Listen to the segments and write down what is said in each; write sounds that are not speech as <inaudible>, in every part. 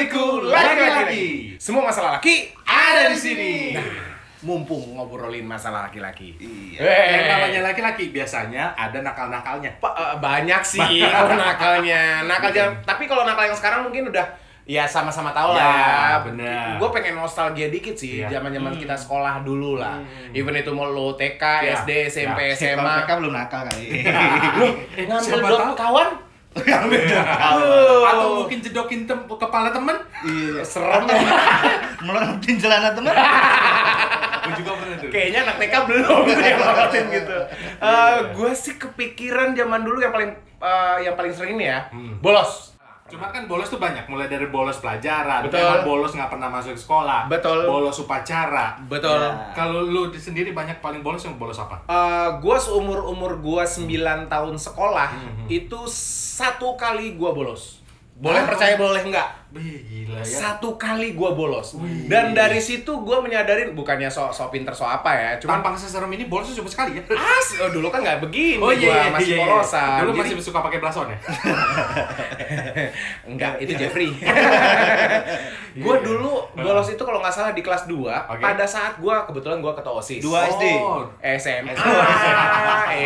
Laki-liku, laki-laki. Semua masalah laki Ada di sini. Nah, mumpung ngobrolin masalah laki-laki. Iya. Eh, Yang namanya laki-laki biasanya ada nakal-nakalnya. Pa- eh, banyak sih kalau nakalnya. Nakal jangan, tapi kalau nakal yang sekarang mungkin udah ya sama-sama tahu lah Ya, ya. bener. Gue pengen nostalgia dikit sih, Iya. zaman-zaman kita sekolah dulu lah. Hmm. Even itu mau lo TK, Ya, SD, SMP, ya. SMA. Mereka belum nakal kali. <laughs> Loh, ngambil siapa dot tahu? kawan? Ngambil Atau mungkin jedokin tem- kepala temen. Iya. Serem. <laughs> Melorotin celana teman. <laughs> Gue juga pernah tuh. Kayaknya anak TK belum yang ngelakuin gitu. gue sih kepikiran zaman dulu yang paling eh, yang paling sering ini ya, Hmm. bolos. Cuma kan bolos tuh banyak, mulai dari bolos pelajaran, Betul. emang bolos nggak pernah masuk sekolah, Betul. bolos upacara. Betul. Ya. Kalau lu di- sendiri banyak paling bolos yang bolos apa? Eh, gua seumur umur gua 9 tahun sekolah Hmm. itu satu kali gua bolos. Boleh Ah. percaya boleh enggak? Wih, gila ya. Satu kali gua bolos. Wih. Dan dari situ gua menyadarin bukannya so so pinter so apa ya, cuman Tampang seserem ini bolosnya cuma sekali ya? as oh, dulu kan nggak begini Oh iya, gua iya, masih iya, iya. polosan. Dulu Jadi- masih suka pakai blason ya? <laughs> Enggak, itu Jeffrey. <laughs> gua dulu bolos itu kalau nggak salah di kelas 2 Oke. pada saat gua kebetulan gua ketua OSIS. Dua SD. Oh. SMA,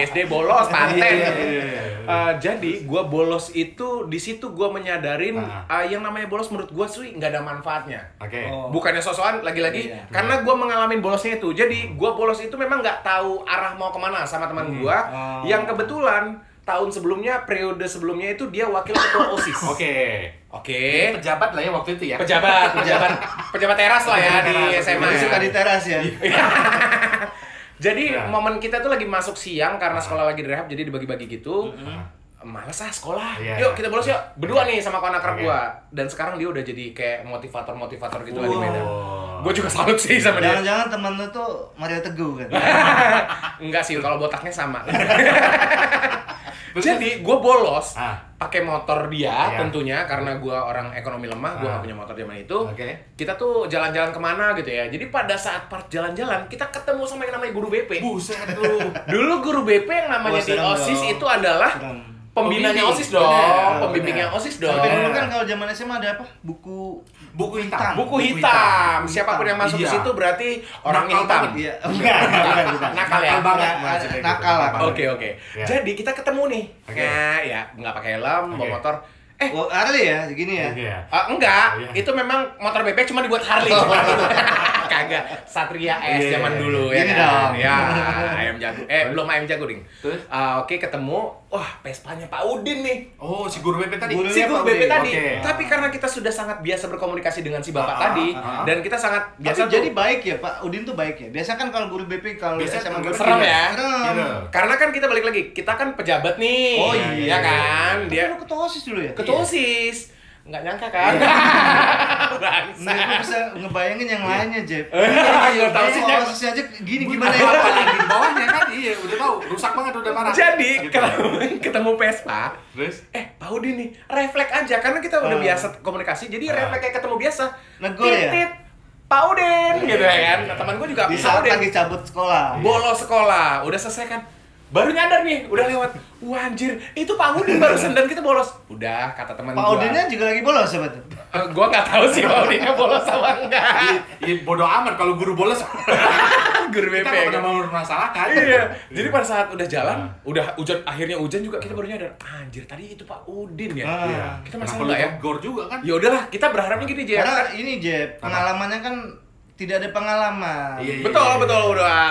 SD <laughs> bolos paten. Iya, iya, iya. Eh, jadi gua bolos itu di situ gua menyadarin Ah. eh, yang namanya bolos menurut gua sih nggak ada manfaatnya. Oke. Oh. Bukannya sosokan lagi-lagi Iya. karena gua mengalami bolosnya itu. Jadi gua bolos itu memang nggak tahu arah mau ke mana sama teman Hmm. gua Oh. yang kebetulan tahun sebelumnya periode sebelumnya itu dia wakil ketua OSIS. <laughs> Oke. Oke. Pejabat lah ya waktu itu ya. Pejabat, <laughs> pejabat, pejabat teras lah ya di SMA. Ya. suka di teras ya. <laughs> Jadi Ya. momen kita tuh lagi masuk siang karena sekolah lagi direhab jadi dibagi-bagi gitu. Males ah sekolah. Iya. Yuk kita bolos yuk. Berdua nih sama kawan akrab Oke. gua. Dan sekarang dia udah jadi kayak motivator-motivator gitu lah di Wow. Medan. Gue juga salut sih sama dia. Jangan-jangan teman lu tuh Mario Teguh kan. <laughs> Enggak sih kalau botaknya sama. Terus- <laughs> Jadi gue bolos Ah. pakai motor dia Iya. tentunya karena gue orang ekonomi lemah, gue Ah. gak punya motor zaman itu. Oke. Kita tuh jalan-jalan ke mana gitu ya. Jadi pada saat part jalan-jalan kita ketemu sama yang namanya guru BP. Buset lu. Dulu guru BP yang namanya Wah, di OSIS dong. itu adalah Serem. Pembinanya Pembimbing. OSIS dong, Bener, pembimbingnya. OSIS dong. Tapi dulu kan kalau zaman SMA ada apa? Buku Buku hitam. Buku Buku hitam. hitam. Siapa pun yang masuk ke Iya. situ berarti orang Nakal hitam. banget. Iya. Enggak, bukan, bukan. Nakal ya? Nakal banget. Nakal, maksudnya gitu. nakal lah. banget. Oke oke. Ya. Jadi kita ketemu nih. Oke. Nah, ya nggak pakai helm, bawa Oke. motor. Eh, Oh, Harley ya, gini ya. Iya. ah, enggak. Oh, iya. Itu memang motor BP cuma dibuat Harley. <laughs> Kagak. Satria S Iya, zaman iya, dulu iya. ya Gini kan. dong. Ya, ayam jago. Eh, belum ayam jago, Ding. Terus? Ah, oke ketemu. Wah, Vespanya Pak Udin nih. Oh, si guru BP tadi. Guru si Iya, guru Pak BP tadi. Oke. Tapi karena kita sudah sangat biasa berkomunikasi dengan si bapak Ah, tadi ah, ah. dan kita sangat biasa jadi baik ya Pak Udin tuh baik ya. Biasa kan kalau guru BP kalau Biasa SMA guru serem ya? Serem. Iya. karena kan kita balik lagi, kita kan pejabat nih. Oh ya iya. kan? Dia ketua OSIS dulu ya? ketua OSIS. Nggak nyangka kan? <laughs> Bangsa. Nah, bisa ngebayangin yang lainnya, Jeb. <laughs> Iya, tahu sih, Jeb. OSIS aja gini gimana ya? Apa lagi di bawahnya kan? Iya, udah tahu. Rusak banget udah parah. Jadi Gitu. kalau ketemu Vespa, Terus? eh Pak Udin nih, refleks aja karena kita udah Ah. biasa komunikasi, jadi Ah. refleks kayak ketemu biasa. Negor ya? Pak Udin, gitu ya kan. Nah, teman gue juga Di saat Udin. lagi cabut sekolah. bolos sekolah, udah selesai kan? Baru nyadar nih, udah lewat. Wah anjir, itu Pak Udin barusan <laughs> dan kita bolos. Udah, kata teman Pak. Udinnya juga lagi bolos tuh? <laughs> Eh, gua nggak tahu sih Pak Udinnya bolos apa enggak. Iya, bodoh amat kalau guru bolos. <laughs> Guru Kita BP. nggak pernah kan? mau mempermasalahkan. Iya, jadi pada saat udah jalan, udah hujan, akhirnya hujan juga kita baru nyadar, anjir tadi itu Pak Udin ya. Ah. Iya. Kita masalah nggak ya? tegur juga kan? Ya udahlah, kita berharapnya gini aja. Karena ini Jeb, pengalamannya kan tidak ada pengalaman. Iya, iya, betul, iya, betul iya. udah.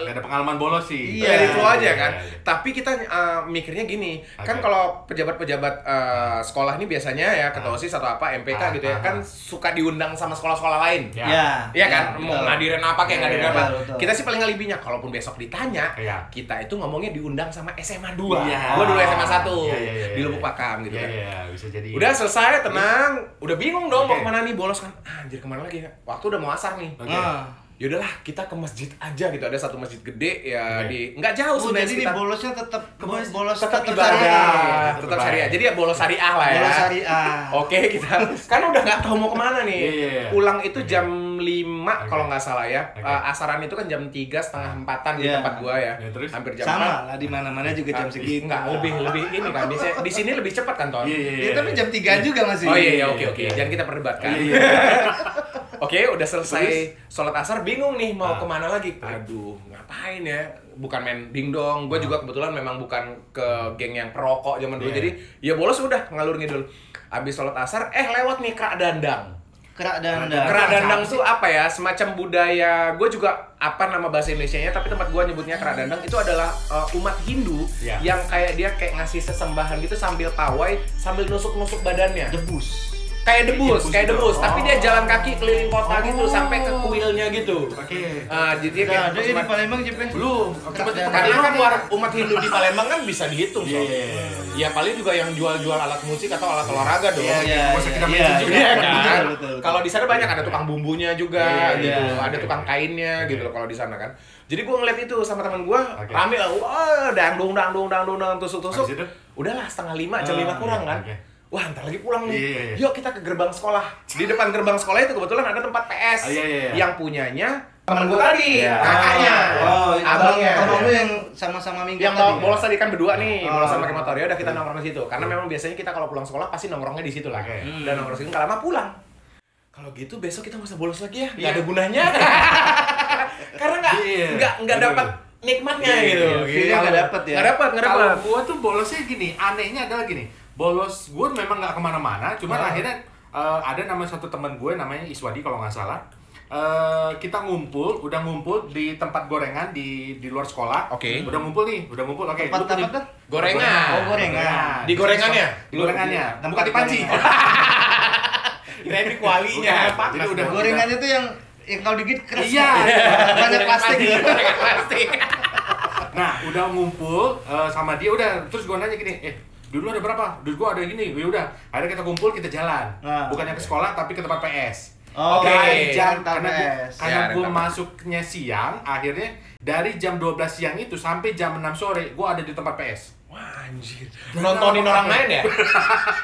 Gak ada pengalaman bolos sih. Iya. Dari flow aja Iya, kan. iya, iya. Tapi kita uh, mikirnya gini, kan Oke. kalau pejabat-pejabat uh, sekolah ini biasanya ya ketua Ah. OSIS atau apa MPK Ah, gitu ya, ah, kan ah. suka diundang sama sekolah-sekolah lain. Ya. Ya. Iya kan, ya, mau ngadirin apa kayak Iya, ngadirin iya, apa. betul, betul. Kita sih paling ngalibinya, kalaupun besok ditanya, Iya. kita itu ngomongnya diundang sama SMA 2. Iya. Gua dulu SMA 1 Iya, iya, iya, di iya. Lubuk Pakam gitu Iya, kan. iya, bisa jadi. Udah selesai, tenang, udah bingung dong mau ke mana nih bolos kan. Ah, anjir ke mana lagi ya? Waktu udah mau asar nih. Oke. Ah. ya udahlah kita ke masjid aja gitu ada satu masjid gede ya Oke. di nggak jauh Oh, sebenarnya jadi ini sekitar- bolosnya tetap Ke masjid. bolos tetap syariah. ibadah tetap Tetap syariah jadi ya bolos syariah lah ya Bolos syariah. Oke kita kan udah nggak tahu mau ke mana nih. Iya, iya, iya. Pulang itu Oke. jam 5 Oke. kalau nggak salah ya. Oke. Eh, asaran itu kan jam 3 setengah empatan di Iya. tempat gua ya. Ya, terus? Hampir jam Sama 4. lah di mana-mana juga jam Ah, segitu. Enggak, lebih lebih ini kan. Di, di sini lebih cepat kan, Ton? Iya, iya, Ya, tapi jam 3 juga masih. Oh iya, iya oke Iya, oke. iya. Jangan kita perdebatkan. Iya, iya. <laughs> Oke, udah selesai sholat asar, bingung nih mau Ah. ke mana lagi. Aduh, ngapain ya? Bukan main dingdong. Gue Ah. juga kebetulan memang bukan ke geng yang perokok zaman dulu. Iya. Jadi ya bolos udah ngalur ngidul. Abis sholat asar, eh lewat nih krak dandang. Kerak dan Kerak dandang tuh apa ya? Semacam budaya. Gue juga apa nama bahasa Indonesianya, tapi tempat gue nyebutnya kerak dandang itu adalah uh, umat Hindu Iya. yang kayak dia kayak ngasih sesembahan gitu sambil pawai, sambil nusuk-nusuk badannya. debus. Kayak debus, Debus kayak gitu. debus, tapi dia Oh. jalan kaki keliling kota gitu Oh. sampai ke kuilnya gitu. Oke. Ah, jadi dia Enggak kayak ada di Palembang Jep? Belum. Dan- karena kan umat Hindu di Palembang kan bisa dihitung, Iya, Sob. iya, iya. Ya paling juga yang jual-jual alat musik atau alat olahraga dong. Iya, iya. Usah kita iya, iya, juga. Iya kan? Kalau di sana banyak ada tukang bumbunya juga Iya, iya, gitu, iya. ada tukang kainnya gitu loh kalau di sana kan. Jadi gua ngeliat itu sama teman gua, Oke. rame lah, wah dangdung dangdung dangdung dangdung tusuk tusuk. Itu? Udahlah setengah lima, jam Ah, lima kurang iya, kan. Wah, ntar lagi pulang nih. Iya, iya, iya. Yuk kita ke gerbang sekolah. Di depan gerbang sekolah itu kebetulan ada tempat PS Ah, iya, iya, iya. yang punyanya teman gua tadi, Iya. kakaknya, Oh, abangnya. abang lu yang sama-sama minggu yang tadi. mau bolos tadi kan berdua nih, Oh. bolos sama pakai motor ya udah kita nongkrong di situ. Karena memang biasanya kita kalau pulang sekolah pasti nongkrongnya di situ lah. Oke. Dan nongkrong di situ nggak lama pulang. Kalau gitu besok kita nggak usah bolos lagi ya, nggak Iya. ada gunanya. <laughs> Karena nggak nggak nggak Betul. dapat nikmatnya gitu. iya. Feelnya nggak dapet ya? Nggak dapat, nggak Kalau dapat. gua tuh bolosnya gini, anehnya adalah gini. Bolos gua memang nggak ke mana-mana, cuman Ah. akhirnya eh, ada nama satu teman gue namanya Iswadi kalau nggak salah. Eh, kita ngumpul, udah ngumpul di tempat gorengan di di luar sekolah. Oke. Udah ngumpul nih, udah ngumpul. Oke. Tempat punya- apa tuh? Gorengan. Oh, gorengan. Di gorengannya? Di gorengannya. Tempat Bukan di panci. <laughs> Kirain di kualinya. Jadi udah. Gorengannya tuh yang yang kalau digigit keras. Iya. Banyak plastik. Plastik. Nah, udah ngumpul eh, sama dia udah terus gua nanya gini, "Eh, dulu ada berapa? Dulu gua ada gini." Ya udah, akhirnya kita kumpul, kita jalan. Nah. Bukannya ke sekolah tapi ke tempat PS. Oh, Oke. Dari jam karena gua, PS. karena Ya, gua rental. masuknya siang, akhirnya dari jam 12 siang itu sampai jam 6 sore gua ada di tempat PS. Wah anjir. Nontonin orang <laughs> main ya?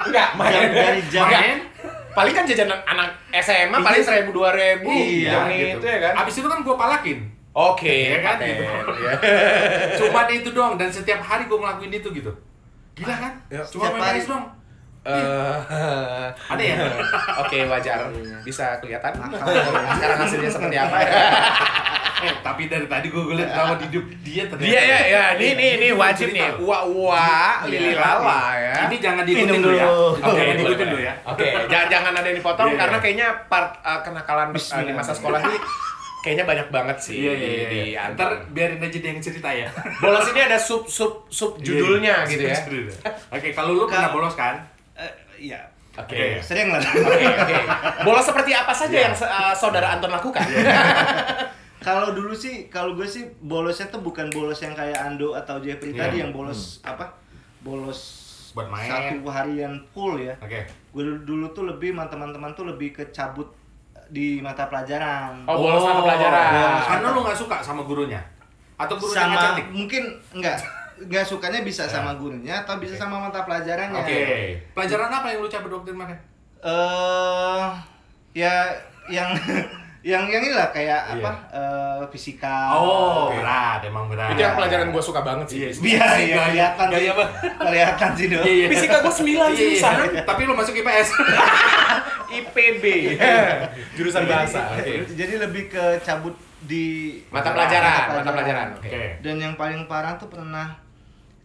Enggak, main. Jam- dari jam- Enggak. Paling kan jajan anak SMA paling Iya. seribu dua ribu Iya, jam itu ya kan? Abis itu kan gua palakin. Oke, Iya kan, paten. gitu. Iya. <laughs> Cuman itu doang dan setiap hari gua ngelakuin itu gitu. Gila kan? Ya, Cuma setiap main hari. PS doang. Eh, Ada ya? <laughs> Oke, wajar. Bisa kelihatan. Nakal. <laughs> Sekarang hasilnya seperti apa ya? <laughs> Eh, tapi dari tadi gua ngeliat rawat hidup dia ternyata. Dia ya, ya, ini ini ini wajib nih. Cerita. Wah, wah, lili lala ya. Ini jangan diikutin dulu ya. Oke, diikutin dulu ya. Oke, jangan jangan ada yang dipotong Iya, karena iya. kayaknya part uh, kenakalan uh, di masa sekolah ini kayaknya banyak banget sih Iya, iya, di, iya. di Ntar antar. biarin aja dia yang cerita ya. <laughs> Bolos ini ada sub sub sub judulnya Iya, gitu ya. Oke, kalau lu pernah Kalau- bolos kan? Eh, Iya. Oke. Oke. Sering lah. Oke, oke. Bolos seperti apa saja Iya. yang uh, saudara Anton lakukan? <laughs> Kalau dulu sih, kalau gue sih bolosnya tuh bukan bolos yang kayak Ando atau Jeffrey Iya. tadi yang bolos apa? Bolos Buat main. satu harian full ya. Oke. Gue dulu, dulu tuh lebih sama teman-teman tuh lebih ke cabut di mata pelajaran. Oh, bolos mata pelajaran. bolos. Karena lu nggak suka sama gurunya? Atau gurunya nggak sama cantik? mungkin enggak enggak sukanya bisa Ya. sama gurunya atau bisa Oke. sama mata pelajarannya. Oke. Pelajaran apa yang lu cabut waktu itu mana? Eh ya yang <laughs> yang yang inilah Iya. kayak apa? eh, fisika. Oh, Oke. berat, emang berat. Itu yang pelajaran gua suka banget sih. Iya, Biar ya Gaya- kelihatan gaya sih. Kelihatan sih dong. Iya, iya. Fisika gua 9 Iya, sih iya. sana. Tapi lu masuk IPS. <laughs> IPB. Jurusan bahasa. Oke. Jadi lebih ke cabut di Mata pelajaran, mata pelajaran. Oke. Dan yang paling parah tuh pernah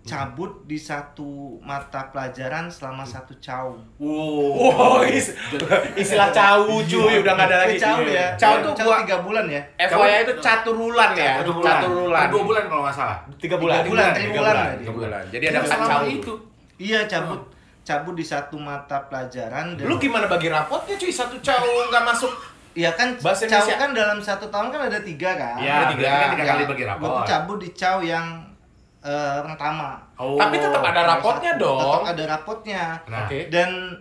cabut di satu mata pelajaran selama satu caw. Wow. Oh, is- istilah cawu cuy, udah nggak ada lagi. Caw ya. Caw tuh gua tiga bulan ya. FYI itu caturulan ya. Caturulan. Dua bulan kalau nggak salah. Tiga bulan. Tiga bulan, Tiga tiga bulan. Tiga. Jadi ada cawu. itu. Iya cabut cabut di satu mata pelajaran dan Lu gimana bagi rapotnya cuy? Satu cawu nggak masuk. Iya kan Bahasa Indonesia. kan dalam satu tahun kan ada tiga kan. Iya, Ada tiga. kan tiga Ya, kali bagi rapor. Gua tuh cabut di caw yang eh, pertama. Oh. Tapi tetap ada rapotnya Tetap dong. ada rapotnya. Nah. Oke. Dan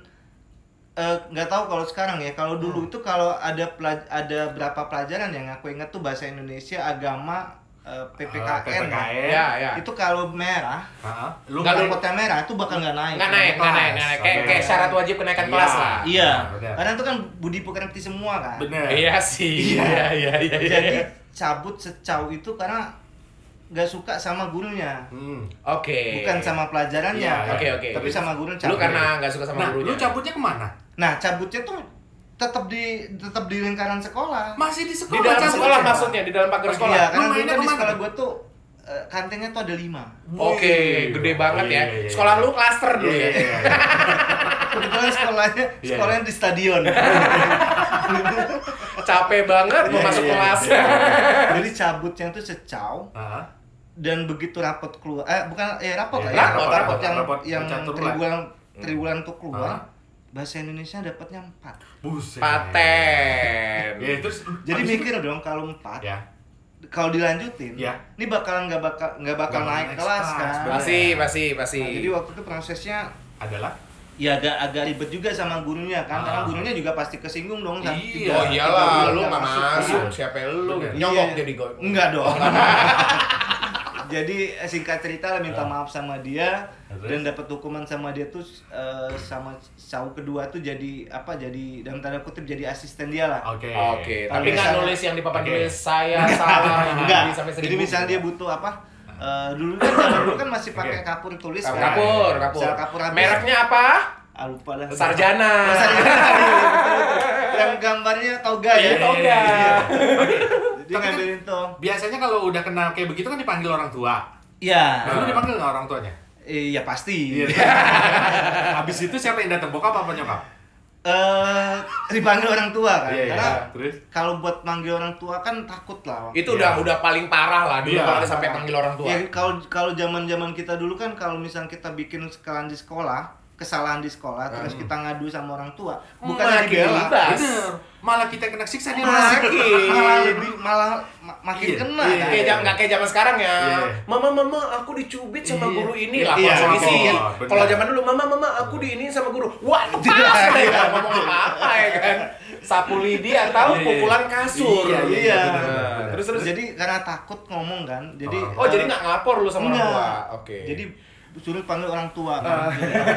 eh, nggak tahu kalau sekarang ya. Kalau Hmm. dulu itu kalau ada pelaj- ada berapa pelajaran yang aku ingat tuh bahasa Indonesia, agama, eh, PPKN. Eh, PPKN. Ya, ya. Itu kalau merah, Heeh. Lu rapotnya merah itu bakal nggak naik. Nggak naik, nggak naik, nggak naik. Kayak Oke. kayak syarat wajib kenaikan Iya. kelas lah. Iya. Benar. Karena itu kan budi pekerti semua kan. Bener. Iya sih. Iya, iya, iya. iya. Jadi cabut secau itu karena nggak suka sama gurunya. Hmm. Oke. Bukan sama pelajarannya. Iya, Oke, oke. Tapi sama gurunya Lu cabut. karena nggak suka sama Nah, gurunya. lu cabutnya ke mana? Nah, cabutnya tuh tetap di tetap di lingkaran sekolah. Masih di sekolah. di dalam cabutnya. sekolah maksudnya, di dalam pagar sekolah. Iya, Lu karena dulu mainnya kan di sekolah gue tuh eh, kantinnya tuh ada lima. Oke, Wih. gede banget ya. Iya, iya, iya. Sekolah lu klaster dulu Iya, ya. iya, iya. <laughs> Kebetulan sekolahnya Iya. sekolahnya di stadion. Capek banget mau Iya, masuk iya, kelas. iya. Jadi cabutnya tuh secau Heeh. Dan begitu rapot keluar eh bukan eh rapot Iya, lah ya. rapot, rapot, yang rapot yang catur bulan. triwulan triwulan tuh keluar. Ah. Bahasa Indonesia dapatnya empat. Buset. Paten. Ya, terus Jadi mikir dong kalau empat, Ya. kalau dilanjutin, Ya. ini bakalan nggak bakal nggak bakal Nggak naik naik kelas kan. Pasti, pasti, pasti. Nah, jadi waktu itu prosesnya Adalah ya agak agak ribet juga sama gurunya kan, karena Ah. gurunya juga pasti kesinggung dong. saat Iya. tiga- Oh tiga iyalah, bulan lu nggak masuk. kan. Siapa lu? Nyogok Iya. jadi gue. Enggak dong. <laughs> Jadi eh, singkat cerita lah minta maaf sama dia Terus? dan dapat hukuman sama dia tuh eh, sama sawu kedua tuh jadi apa jadi dalam tanda kutip jadi asisten dia lah. Oke. Oke, Kalau tapi nggak misalnya- nulis yang di papan Oke. tulis saya salah Enggak. sampai Jadi misalnya dia butuh apa? eh, dulu kan zaman dulu kan masih pakai kapur tulis kapur, kan. kapur, kapur. Misal kapur habis. Mereknya apa? Ah, lupa lah. Sarjana. Sarjana. Iya, betul. Yang gambarnya toga ya. Iya, toga. Jadi Tapi kan- ngambilin tuh. Biasanya kalau udah kenal kayak begitu kan dipanggil orang tua. Iya. Nah, lu dipanggil nggak orang tuanya? Iya pasti. Iya. <laughs> Habis itu siapa yang datang? Bokap apa nyokap? Eh dipanggil orang tua kan. Iya, iya. Karena Terus? kalau buat manggil orang tua kan takut lah. waktu Itu Iya. udah udah paling parah lah dulu Iya. kalau sampai panggil orang tua. Ya kalau kalau zaman-zaman kita dulu kan kalau misalnya kita bikin kesalahan di sekolah, kesalahan di sekolah terus kita ngadu sama orang tua, bukan dibela. libas. Bener. Malah kita kena siksa dia Malah, Makin. malah lebih malah ma- makin Iya, kena iya. kan. Kayak nggak kayak zaman sekarang ya. Iya. Mama mama aku dicubit sama Iya. guru ini lah Iya, langsung isiin. oh, benar. Kalau zaman dulu mama mama aku diinin sama guru. Wah, itu <laughs> Iya, pas iya. ya ngomong apa-apa ya kan. Sapu lidi atau Iya, iya. pukulan kasur. Iya, iya, Iya. Terus terus Jadi karena takut ngomong kan, jadi Oh, jadi nggak ngelapor lu sama orang tua. Oke. Jadi suruh panggil orang tua kan.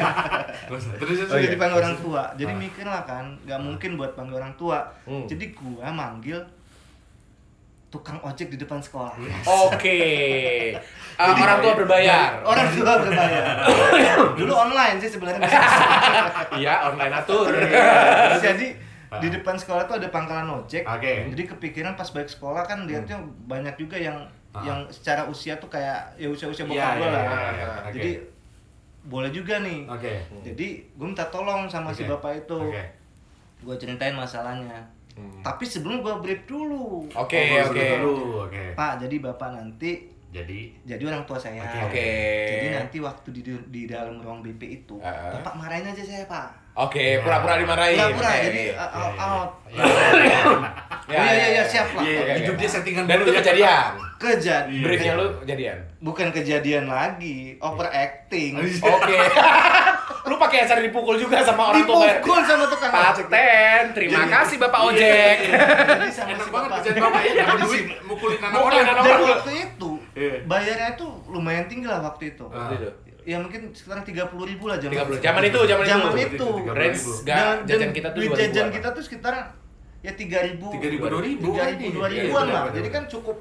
<laughs> Terus. Oh, jadi iya. panggil orang tua. Jadi Ah. mikir lah kan, nggak mungkin buat panggil orang tua. Hmm. Jadi gua manggil tukang ojek di depan sekolah. Oke. <laughs> Ah, orang tua berbayar. <laughs> Orang tua berbayar. Dulu online sih sebenarnya. Iya, online atur. Jadi di depan sekolah tuh ada pangkalan ojek. Oke. Jadi kepikiran pas balik sekolah kan lihatnya banyak juga yang Ah. yang secara usia tuh kayak ya usia-usia bokap gua iya, lah. iya, iya. Oke. Jadi boleh juga nih. Oke. Jadi gue minta tolong sama si Oke. bapak itu. Oke. Gue ceritain masalahnya. Hmm. Tapi sebelum gue brief dulu. Oke, Oh, oke. dulu, Oke. Pak, jadi bapak nanti Jadi jadi orang tua saya. Oke. Jadi nanti waktu di di dalam ruang BP itu, Ah. bapak marahin aja saya pak. Oke, pura-pura dimarahin. Pura-pura, Oke. jadi uh, Iya, out. iya. out. Ya, iya, iya, iya, siap lah. Iya, Oke, oke. hidup dia settingan Dan dulu itu ya. kejadian. Kejadian. Iya. Briefnya lu kejadian. Bukan kejadian lagi, overacting. Oke. <laughs> lu pakai acara dipukul juga sama orang tua. Dipukul sama tukang ojek. Paten. Terima Jadi- kasih Bapak Ojek. Jadi sama Enak si banget kerjaan bapak ya, Jadi mukulin anak orang. orang. waktu itu Iya. bayarnya itu lumayan tinggi lah waktu itu. Ah. Ya mungkin sekitar 30 ribu lah 30. Zaman itu, zaman itu. Zaman itu. Range Dan- jajan kita tuh duit 2000 jajan -an. kita tuh sekitar ya 3000 3.000, 2.000 3.000 kan ini. 2.000 Iya, an benar, lah. benar, Jadi kan cukup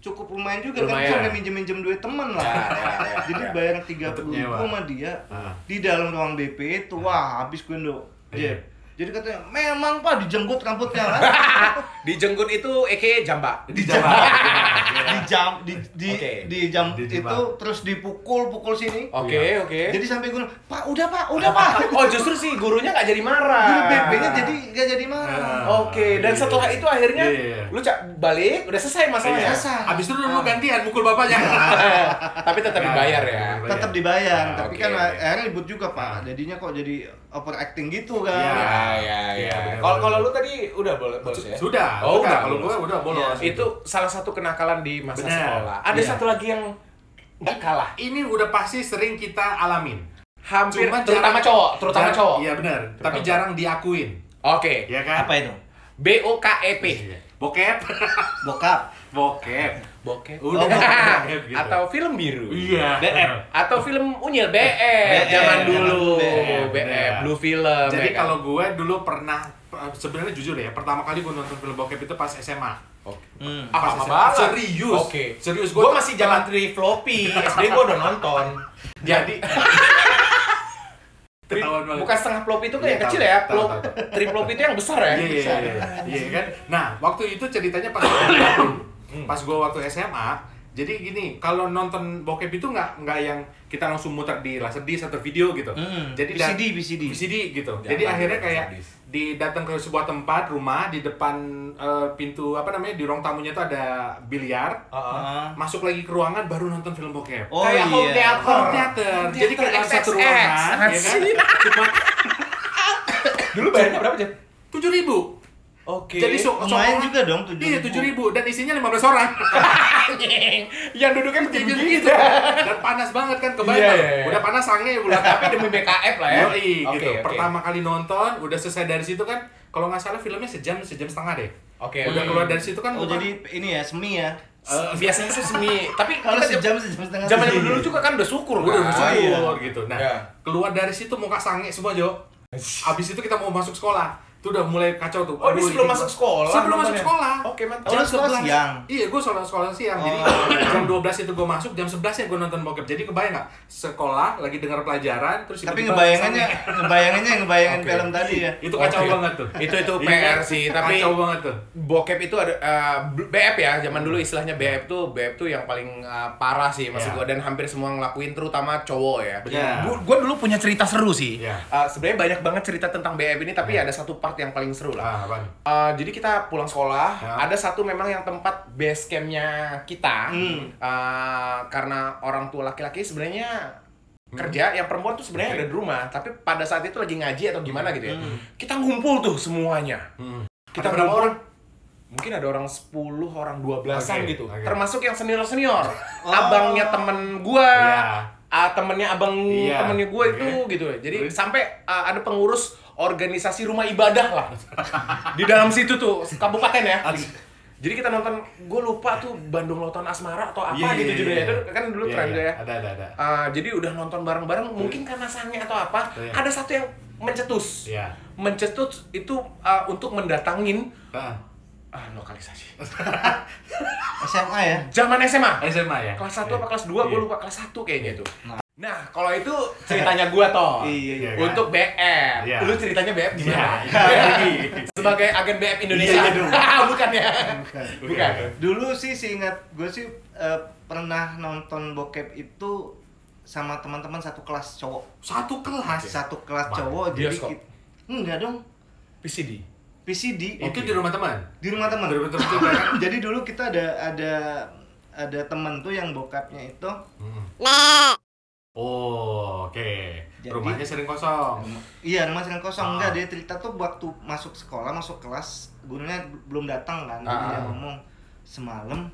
cukup lumayan juga Lumayan. kan sampai minjem-minjem duit temen lah. Ya, ya, ya, Jadi ya. bayar Untuk 30 ribu sama dia Ah. di dalam ruang BP itu wah habis gue ndo. Iya. Jadi katanya memang pak dijenggut rambutnya kan. <laughs> Dijenggut itu eke jamba. Di Jawa. <laughs> di jam di di, Oke. di jam Di itu terus dipukul pukul sini. Oke, oke. Jadi sampai gue pak udah pak udah pak. <laughs> Oh, justru sih gurunya nggak jadi marah. Guru BP-nya jadi nggak jadi marah. Ah. Oke, dan Iya. setelah itu akhirnya Iya. lu cak balik, udah selesai masalahnya. Selesai. Abis itu lu gantian mukul bapaknya. Tapi tetap dibayar ya. Iya. tetap dibayar Ah, tapi oke, kan akhirnya ribut juga pak jadinya kok jadi overacting gitu Iya. kan Ya, ya, Iya, ya. Kalau kalau lu tadi udah boleh bolos ya? Sudah. Oh, udah. Kalau gua udah bolos. Itu salah satu kenakalan di masa Benar. sekolah. Ada Iya. satu lagi yang nggak kalah. Ini udah pasti sering kita alamin. hampir Cuma terutama jarang- cowok, terutama jarang- cowok. Iya benar, tapi Terutama jarang diakuin. Oke. Ya kan? Apa itu? B O K E P. Bokep. Bokap. Bokep. Bokep. Udah Oh, bokep gitu. Atau film biru. Iya. BF. Atau film unyil BF zaman dulu. BF. Blue Film. Jadi ya kan? kalau gue dulu pernah sebenarnya jujur ya, pertama kali gue nonton film bokep itu pas SMA. Oke. Hmm. Ah, Pas lama SMA. banget. Serius. Oke. Serius, Gue gua- masih zaman 3 floppy. SD gue udah nonton. Jadi Ketahuan banget. Bukan setengah floppy itu kan Iya, yang tahu, kecil ya. tahu, Flop, tahu, tahu. 3 floppy itu yang besar ya. Iya, iya, iya, iya, iya kan. Nah, waktu itu ceritanya pas pas gue waktu SMA, jadi gini, kalau nonton bokep itu nggak nggak yang kita langsung muter di laserdisc atau video gitu. Hmm, Jadi VCD, VCD. VCD gitu. Jangan Jadi akhirnya kayak di datang ke sebuah tempat rumah di depan eh, pintu apa namanya di ruang tamunya itu ada biliar. Heeh. Ah. Masuk lagi ke ruangan baru nonton film bokep. Oh Kayak home iya. theater. Home theater. Jadi kayak satu ruangan, ya kan? <laughs> Cuma Dulu bayarnya berapa, Jam? tujuh ribu. Oke. Jadi so, Lumayan so- juga dong, 7.000. Iya tujuh ribu dan isinya 15 orang. <laughs> yang duduknya begini gitu. Dan panas banget kan kebayang. Iya, kan? iya, iya. Udah panas sange bulan <laughs> Tapi demi BKF lah ya. Yoi, Oke, gitu. oke. Pertama kali nonton, udah selesai dari situ kan. Kalau nggak salah filmnya sejam sejam setengah deh. Oke. Udah oke. keluar dari situ kan. Oh bukan- jadi ini ya semi ya. Eh, biasanya sih semi. <laughs> Tapi Kalau sejam sejam setengah. zaman dulu juga kan udah syukur udah kan. bersyukur iya. gitu. Nah, Iya. keluar dari situ muka sange semua Jo. Abis itu kita mau masuk sekolah. Itu udah mulai kacau tuh. Oh, ini sebelum ini masuk sekolah. Sebelum masuk nontonnya? sekolah. Oke, mantap. Jam sekolah 11. siang. Iya, gue sekolah sekolah siang. Jadi Oh. jam 12 itu gue masuk, jam 11 ya gue nonton bokep. Jadi kebayang nggak? Sekolah lagi dengar pelajaran, terus Tapi tiba-tiba ngebayangannya, <laughs> ngebayangannya ngebayangin film tadi ya. itu kacau banget tuh. Itu itu Iya PR sih, tapi kacau banget tuh. bokep itu ada eh, BF ya zaman dulu istilahnya BF tuh BF tuh yang paling eh, parah sih maksud Iya. gua dan hampir semua ngelakuin terutama cowok ya. Benar. Gua, gua dulu punya cerita seru sih. Iya. Eh, sebenarnya banyak banget cerita tentang BF ini tapi Iya. ada satu part yang paling seru lah. Ah? Eh, jadi kita pulang sekolah, Ya. ada satu memang yang tempat base campnya kita, Hmm. Eh, karena orang tua laki-laki sebenarnya kerja, yang perempuan tuh sebenarnya Hmm. Oke. ada di rumah, tapi pada saat itu lagi ngaji atau gimana gitu ya. Hmm. Kita ngumpul tuh semuanya. Hmm. Kita Ada berapa orang? Mungkin ada orang 10, orang 12-an Oke, gitu. oke. Termasuk yang senior-senior. <laughs> Oh. Abangnya temen gua, Iya. ah, temennya abang Iya. temennya gue itu Oke. gitu. Jadi Terus? sampai ah, ada pengurus organisasi rumah ibadah lah. Di dalam situ tuh, kabupaten ya. Jadi kita nonton, gue lupa tuh Bandung Lautan Asmara atau apa Iya, gitu iya, judulnya. iya. Itu kan dulu Iya, tren iya. tuh ya. Ada, ada, ada. Ah, jadi udah nonton bareng-bareng, mungkin karena sange atau apa, Iya. ada satu yang mencetus. Iya. Mencetus itu ah, untuk mendatangin Ah, ah, lokalisasi. <laughs> SMA ya. Zaman SMA. SMA ya? Kelas 1 Iya. apa kelas 2, gue Iya. lupa kelas 1 kayaknya itu. Nah. Nah, kalau itu ceritanya gua toh. <laughs> Iya, iya. kan? Untuk BF. Iya. Lu ceritanya BF Iya. gimana? iya. <laughs> Sebagai agen BF Indonesia. Iya, iya dong. <laughs> Bukan ya? Bukan. Bukan. Dulu sih seingat gue sih eh, pernah nonton bokep itu sama teman-teman satu kelas cowok. Satu kelas. Satu kelas cowok jadi bioskop. ki- enggak dong. PCD. PCD Itu di rumah teman. di rumah teman. Betul-betul juga kan? Jadi dulu kita ada ada ada temen tuh yang bokapnya itu Oh, oke. Jadi- Rumahnya sering kosong. Iya, rumah sering kosong. Ah. Enggak, dia cerita tuh waktu masuk sekolah, masuk kelas, gurunya belum datang kan. Jadi Ah. dia ngomong, semalam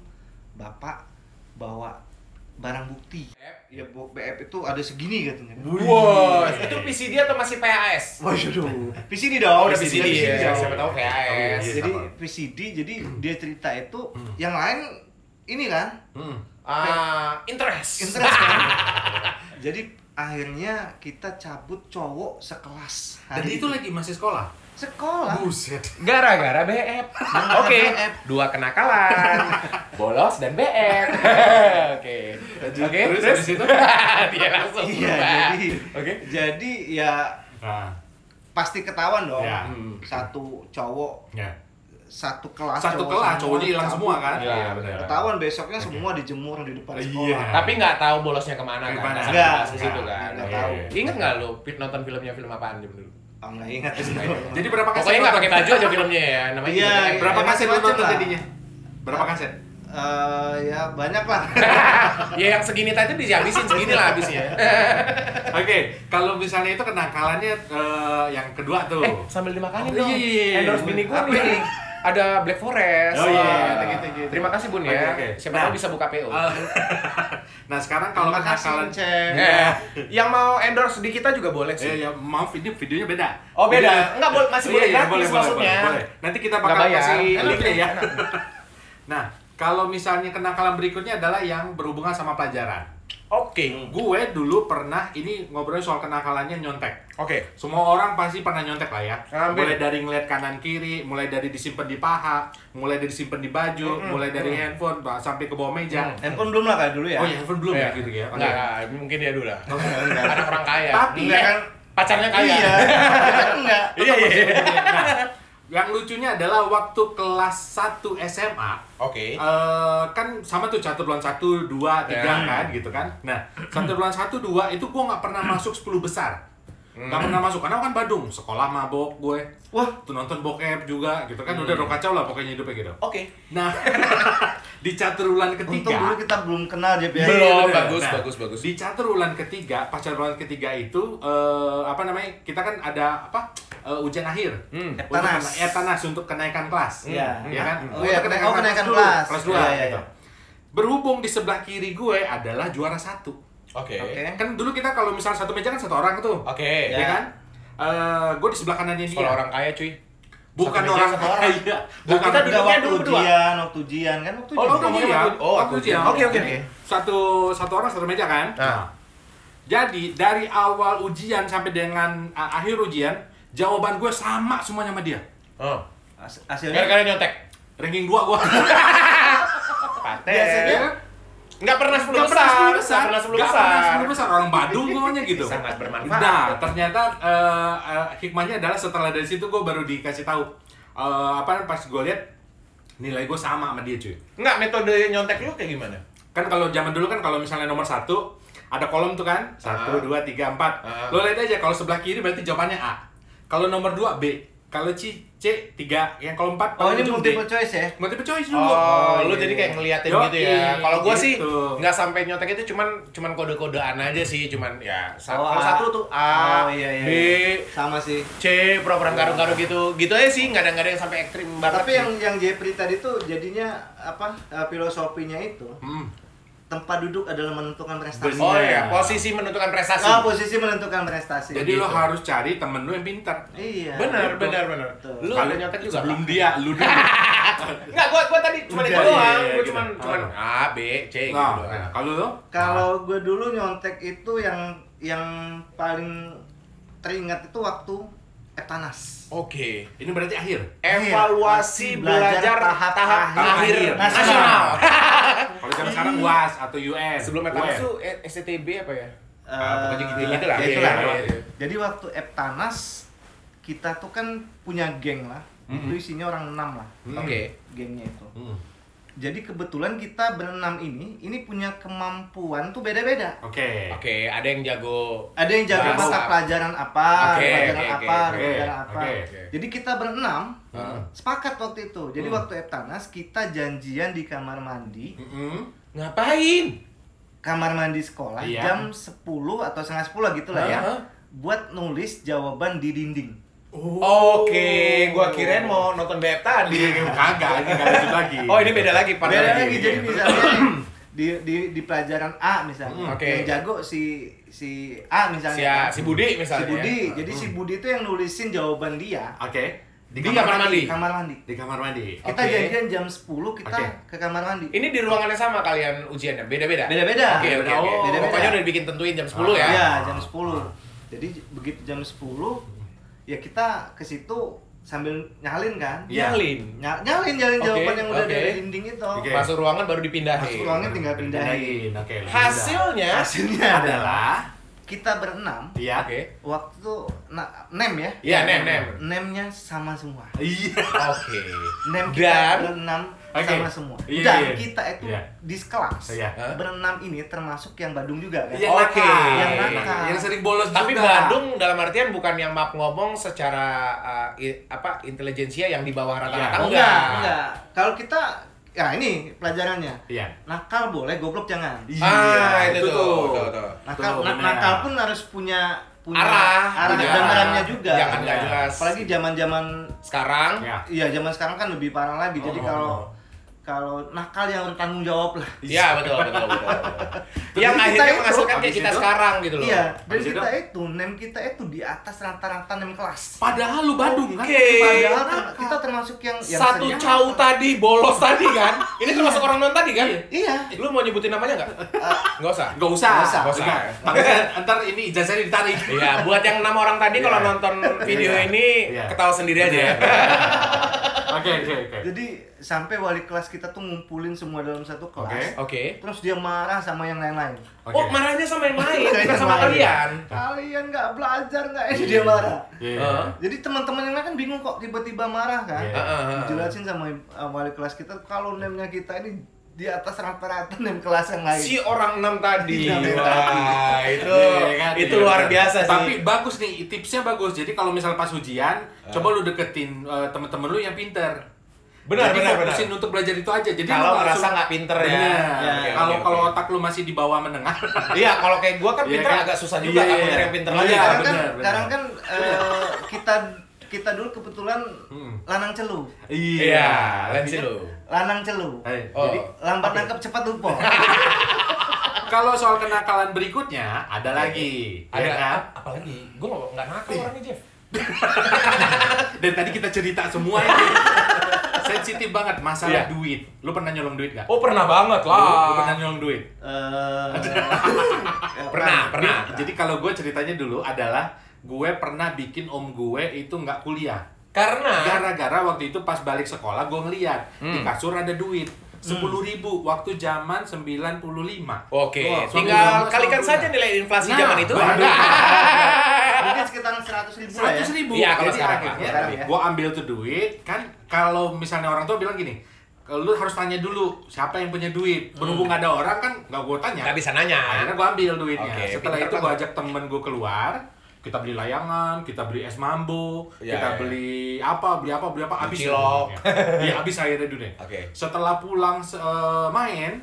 bapak bawa barang bukti. Ya, BF itu ada segini katanya. Wow, itu PCD atau masih PAS? Waduh, PCD dong. Oh, udah PCD, ya. dong. Siapa tahu Oh, PAS. iya. Jadi sama. PCD, jadi dia cerita itu, Hmm. yang lain ini kan, Hmm. Ah, interest. interest kan. <laughs> jadi akhirnya kita cabut cowok sekelas. Dan itu lagi masih sekolah. sekolah. Buset. Gara-gara BF. Oke, BF. dua kenakalan. Bolos dan BF. <laughs> Oke. Oke, Terus terus itu? <laughs> dia langsung Iya, berubah. jadi Oke. jadi ya Nah, pasti ketahuan dong. Ya. Hmm. Satu cowok ya. Satu kelas Satu cowok kelas, semua cowoknya hilang semua kan? Iya, benar. Ketahuan besoknya Oke. semua dijemur di depan Iya. sekolah. Tapi nggak tahu bolosnya ke mana kan? Ke mana? Nggak Nggak, ke situ kan. nggak Iya, tahu. iya. Ingat nggak lu fit nonton filmnya film apaan dulu? Oh, nggak ingat sih. Jadi berapa kaset? Pokoknya nggak pakai baju aja filmnya ya. Namanya Iya. Berapa Ya, kaset nonton lah. jadinya? Berapa kaset? Eh, ya banyak lah. <laughs> ya yang segini tadi dihabisin segini lah habisnya. <laughs> Oke, kalau misalnya itu kenakalannya eh, yang kedua tuh. eh, sambil dimakanin Oh, dong. iya, iya, iya. Endorse bini gue nih. Ada Black Forest. Oh, iya, Nah, gitu, gitu. Terima kasih Bun ya. Oke, oke. Siapa Nah. tahu bisa buka PO. Eh, <laughs> nah sekarang kalau Terima kasih, kenakalan Ceng. Eh, yang mau endorse di kita juga boleh sih. Eh ya maaf ini videonya beda. Oh, beda. Jadi- Enggak, boleh- masih boleh Iya, gratis boleh, boleh, maksudnya. boleh, boleh. Nanti kita bakal bayar. kasih linknya ya. nah, kalau misalnya kenakalan berikutnya adalah yang berhubungan sama pelajaran. Oke. Gue dulu pernah ini ngobrol soal kenakalannya nyontek. Oke. Semua orang pasti pernah nyontek lah ya. Hampir. Mulai dari ngeliat kanan kiri, mulai dari disimpan di paha, mulai dari disimpan di baju, Mm-mm. mulai dari handphone bah- sampai ke bawah meja. Mm. Handphone belum lah kayak dulu ya. Oh ya handphone belum ya Iya. gitu ya. Enggak, enggak, mungkin dia dulu lah. enggak. Anak orang kaya. Tapi kan? pacarnya kaya. Iya. <laughs> Enggak. Iya, iya. iya. Nah, yang lucunya adalah waktu kelas 1 SMA Oke. eh kan sama tuh catur bulan 1, 2, 3 Ya. kan gitu kan. Nah, catur bulan 1, 2 itu gua nggak pernah masuk 10 besar. Nggak pernah masuk karena kan Badung, sekolah mabok gue. Wah, Tuh nonton bokep juga gitu kan udah udah kacau lah pokoknya hidupnya gitu. Oke. Nah, <laughs> di catur bulan untung ketiga dulu kita belum kenal Jeb ya. Belum, bener. bagus, Nah, bagus, bagus. Di catur bulan ketiga, pasca bulan ketiga itu eh, apa namanya? Kita kan ada apa? Eh, ujian akhir. Hmm. Untuk Eptanas. kena- Eptanas untuk kenaikan kelas. Iya. Ya kan? Oh iya, Untuk oh, kenaikan kelas. Kelas 2 Iya, iya, gitu. iya. Berhubung di sebelah kiri gue adalah juara satu. Oke. Oke. Kan dulu kita kalau misal satu meja kan satu orang tuh. Oke. Ya, Ya. kan? Eh, gue di sebelah kanannya dia. Sekolah orang kaya, cuy. Bukan Satu orang kaya. Nah, kita Enggak duduknya waktu dulu berdua. ujian, waktu ujian kan waktu Oh, ujian. lu Waktu ujian. oh, Waktu ujian. Oke, oke, oke. Satu satu orang satu meja kan. Nah. Jadi dari awal ujian sampai dengan uh, akhir ujian, jawaban gue sama semuanya sama dia. Oh. Has- Hasilnya Gara-gara nyontek. Ranking 2 gue. <laughs> Paten. Biasanya Enggak pernah 10 Gak besar. pernah 10 besar. Nggak pernah 10 Nggak besar. pernah 10 besar. Orang Badung gue gitu. Sangat bermanfaat. Nah, ternyata uh, uh, hikmahnya adalah setelah dari situ gue baru dikasih tahu uh, apa pas gue lihat nilai gue sama sama dia cuy. Enggak, metode nyontek lu kayak gimana? Kan kalau zaman dulu kan kalau misalnya nomor satu ada kolom tuh kan Ah. satu dua tiga empat. Ah. Lo lihat aja kalau sebelah kiri berarti jawabannya A. Kalau nomor dua B. Kalau C C tiga. Yang kalau empat Oh, paling ini ujung D. multiple choice ya? Multiple choice dulu. Oh, lu iya, jadi iya. kayak ngeliatin Yoi, gitu ya. Kalau gua sih gitu. nggak sampai nyontek itu cuman cuman kode-kodean aja sih, cuman ya sa- Oh, satu tuh A, Oh, iya, iya, B, iya. Sama sih. C, pura-pura garuk-garuk gitu. Gitu aja sih, nggak ada nggak ada yang sampai ekstrim banget. Tapi sih. yang yang Jepri tadi tuh jadinya apa eh, filosofinya itu Hmm. Tempat duduk adalah menentukan prestasi. Oh iya, posisi menentukan prestasi. Ah, posisi menentukan prestasi. Jadi lo Gitu. harus cari temen lu yang pintar. Iya. benar, betul. benar, benar. Lu Kalau nyontek juga sebelum Pak? dia, lu dulu. <laughs> Enggak, gua gua tadi cuma itu iya, doang. iya, Gua gitu. cuman cuman Oh. A, B, C gitu Nah, doang. nah, kalau lo? Kalau gue dulu nyontek itu yang yang paling teringat itu waktu Eptanas. Oke. Ini berarti akhir. Evaluasi Belajar belajar tahap tahap akhir akhir nasional. nasional. <laughs> Kalau zaman sekarang UAS atau UN. Sebelum UN. Eptanas tuh eh, STTB apa ya? Ah, pokoknya gitu- Eh, gitu lah. ya Iya, itulah. iya, iya. Jadi waktu Eptanas kita tuh kan punya geng lah. Mhm. Itu isinya orang enam lah. Hmm. Oke. Gengnya itu. Hmm. Jadi kebetulan kita berenam ini ini punya kemampuan tuh beda-beda. Oke. Oke, ada yang jago. Ada yang jago Bahasa. mata pelajaran apa, Oke, pelajaran oke, apa, oke, pelajaran apa. oke, oke. Jadi kita berenam Hmm. sepakat waktu itu. Jadi Hmm. waktu Eptanas kita janjian di kamar mandi. Ngapain? kamar mandi sekolah Iya. jam 10 atau setengah 10 gitu lah ya. Hah? Buat nulis jawaban di dinding. Oke, gua kirain mau nonton beb tadi. <laughs> Kagak, ini nggak lanjut lagi. Oh, ini beda lagi, part Beda lagi. lagi jadi misalnya <clears throat> di di di pelajaran A misalnya. Hmm, oke. Yang jago si si A misalnya. Si, A- si Budi misalnya. Si Budi. ya. Jadi si Budi itu yang nulisin jawaban dia Oke. Di kamar mandi. kamar mandi. Di kamar mandi. Kita Oke. janjian jam 10 kita Oke. ke kamar mandi. Ini di ruangan yang sama kalian ujiannya? Beda-beda? Beda-beda. Oke, oke, Beda-beda. oke. Oh. Beda-beda. Pokoknya udah dibikin tentuin jam 10 ya? Iya, jam 10. Jadi begitu jam 10 ya kita ke situ sambil nyalin kan. Iya. Nyalin. Ny- nyalin nyalin Oke, jawaban yang udah oke. dari dinding itu. Oke. Masuk ruangan baru dipindahin. Masuk ruangan tinggal pindahin. Oke. lebih Hasilnya Hasilnya adalah kita berenam Iya. Oke. waktu itu na, nem ya. Iya, nem, nem. Nemnya sama semua. Oke. Iya. Nem kita Dan berenam Oke. sama semua. Iya, Dan iya. kita itu Iya. di sekelas. Iya. Hah? Berenam ini termasuk yang Badung juga kan. Yang Oke. nakal. Yang nakal. Yang sering bolos Tapi juga. Bandung dalam artian bukan yang maaf ngomong secara uh, i- apa intelijensia yang di bawah rata-rata Iya. Oh, enggak. enggak, enggak. Kalau kita ya ini pelajarannya. Iya. Nakal boleh, goblok jangan. Ah, Iya, itu, tuh. tuh, tuh. Nakal, Tuh, na- benar. nakal pun harus punya punya Arah. arah Punya dan arah. remnya juga. Jangan nggak Iya. jelas. Apalagi zaman-zaman sekarang. Ya. iya zaman sekarang kan lebih parah lagi. Jadi Oh. kalau kalau nakal yang bertanggung jawab lah. Iya betul betul betul. betul. <laughs> Yang kita akhirnya itu, menghasilkan kayak kita itu, sekarang gitu loh. Iya, dan Habis kita itu nem kita itu di atas rata-rata nem kelas. Padahal lu Badung kan? Oke. Padahal ter- kita termasuk yang yang Satu cau tadi bolos tadi kan? Ini termasuk orang non tadi kan? Iya. Lu mau nyebutin namanya nggak? Nggak usah. Gak usah. Nggak usah. Nggak usah. Takutnya ntar ini ijazahnya ditarik. Iya, buat yang enam orang tadi kalau Iya. nonton video Iya. ini Iya. ketawa sendiri aja ya. Oke, oke, oke. Jadi sampai wali kelas kita tuh ngumpulin semua dalam satu kelas. Oke. Terus dia marah sama yang lain-lain. Oke. Oh, marahnya sama yang lain, bukan sama kalian. Kalian nggak belajar nggak? Ini dia marah. Iya. Heeh. Jadi teman-teman yang lain kan bingung kok tiba-tiba marah kan? Iya. Heeh, heeh. Dijelasin sama uh, wali kelas kita kalau nemnya kita ini di atas rata-rata nem kelas yang lain. Si orang enam tadi. Iya, Wah, itu Iya, kan? itu Iya, luar kan? biasa sih. Tapi bagus nih, tipsnya bagus. Jadi kalau misal pas ujian, coba lu deketin eh, temen-temen lu yang pinter. Benar, Jadi benar, fokusin benar. untuk belajar itu aja. Jadi Kalau merasa nggak pinter ya. Bener. Ya, oke, Kalau kalau oke. otak lu masih di bawah menengah. <laughs> Iya, kalau kayak gua kan Iya pinter kan? agak susah juga Iya, kan iya. yang pinter Iya, lagi. Sekarang kan? kan, sekarang kan eh, kita kita dulu kebetulan Hmm. lanang celu. Iya, lensi lu. Lanang celu. Eh, Oh. Jadi Lambat nangkep cepat lupa. <laughs> kalau soal kenakalan berikutnya ada lagi, Ada ya kan? apa lagi? Gua nggak nakal orangnya Jeff. <laughs> Dan tadi kita cerita semua ini <laughs> sensitif banget masalah Iya. duit. Lu pernah nyolong duit gak? Oh pernah banget Lu, lu lah. pernah nyolong duit? Eh, Pernah, pernah. Jadi- Jadi kalau gue ceritanya dulu adalah gue pernah bikin om gue itu nggak kuliah. Karena Gara-gara waktu itu pas balik sekolah gue ngeliat di Hmm. kasur ada duit sepuluh ribu waktu zaman 95 Oke, Wah, tinggal suami kalikan saja nilai inflasi Nah, zaman itu. waduh. <laughs> Mungkin sekitar 100 ribu ya. seratus ribu Iya, kalau Jadi sekarang, akhirnya sekarang ya. gue ambil tuh duit kan kalau misalnya orang tua bilang gini lu harus tanya dulu siapa yang punya duit berhubung ada orang kan nggak gue tanya Hmm. Nggak bisa nanya. akhirnya gue ambil duitnya Oke, setelah pinter itu gue ajak temen gue keluar kita beli layangan, kita beli es mambo, Iya, kita iya. beli apa, beli apa, beli apa, habis cilok. <laughs> Iya, habis akhirnya duitnya. Oke. Setelah pulang eh, main,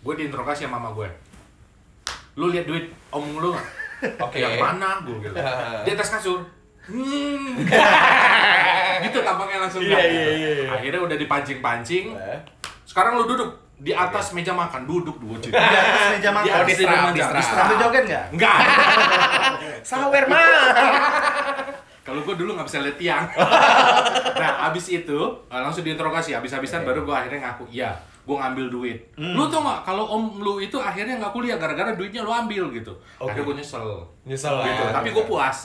gue diinterogasi sama mama gue. Lu lihat duit om lu? <laughs> Oke. Yang mana? Gue gitu. Di atas kasur. Hmm. <laughs> gitu tampangnya langsung Iya, nggak. iya, iya, iya. Akhirnya udah dipancing-pancing. Eh? Sekarang lu duduk di atas meja makan, duduk dua Di atas meja makan. Di atas meja makan. Sambil joget nggak? Enggak. <laughs> Sawer mah. <laughs> Kalau gue dulu nggak bisa lihat tiang. <laughs> nah, abis itu eh, langsung diinterogasi. Abis-abisan Oke. baru gue akhirnya ngaku, iya, gue ngambil duit. Lu tau nggak kalau om lu itu akhirnya nggak kuliah gara-gara duitnya lu ambil gitu. Oke. Akhirnya gue nyesel. Nyesel gitu. lah. Tapi gue puas.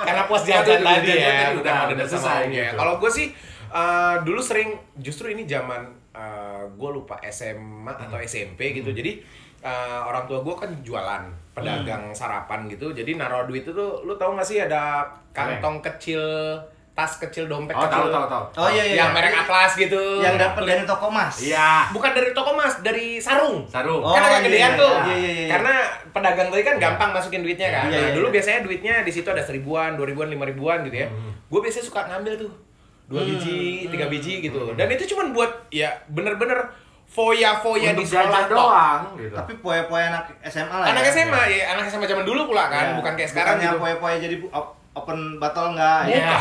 Karena puas Jajan tadi tadi ya, ya, udah- udah udah udah selesai gitu. Kalau gue sih eh, dulu sering justru ini zaman gue lupa SMA atau SMP gitu. Jadi eh, orang tua gue kan jualan pedagang sarapan gitu. Jadi naruh duit itu tuh lu tahu nggak sih ada kantong kecil tas kecil dompet Oh, kecil tahu tahu tahu. Oh iya iya. yang merek Atlas gitu. Yang dapat dari toko emas. Iya. Bukan dari toko mas, dari sarung. Sarung. Oh, kan agak iya, gedean iya, tuh. iya, iya, iya. Karena pedagang tadi kan gampang masukin duitnya kan. Iya, nah, iya, dulu iya. biasanya duitnya di situ ada seribuan, dua ribuan, lima ribuan gitu ya. Hmm. Gue biasanya suka ngambil tuh dua Hmm, biji, tiga biji gitu. Hmm. Dan itu cuman buat ya bener-bener foya-foya di Untuk sekolah doang gitu. Tapi poya-poya anak SMA lah Anak ya. SMA ya, anak SMA zaman dulu pula kan, Ya. bukan kayak sekarang Bukannya gitu. poya-poya jadi open bottle enggak ya. Iya.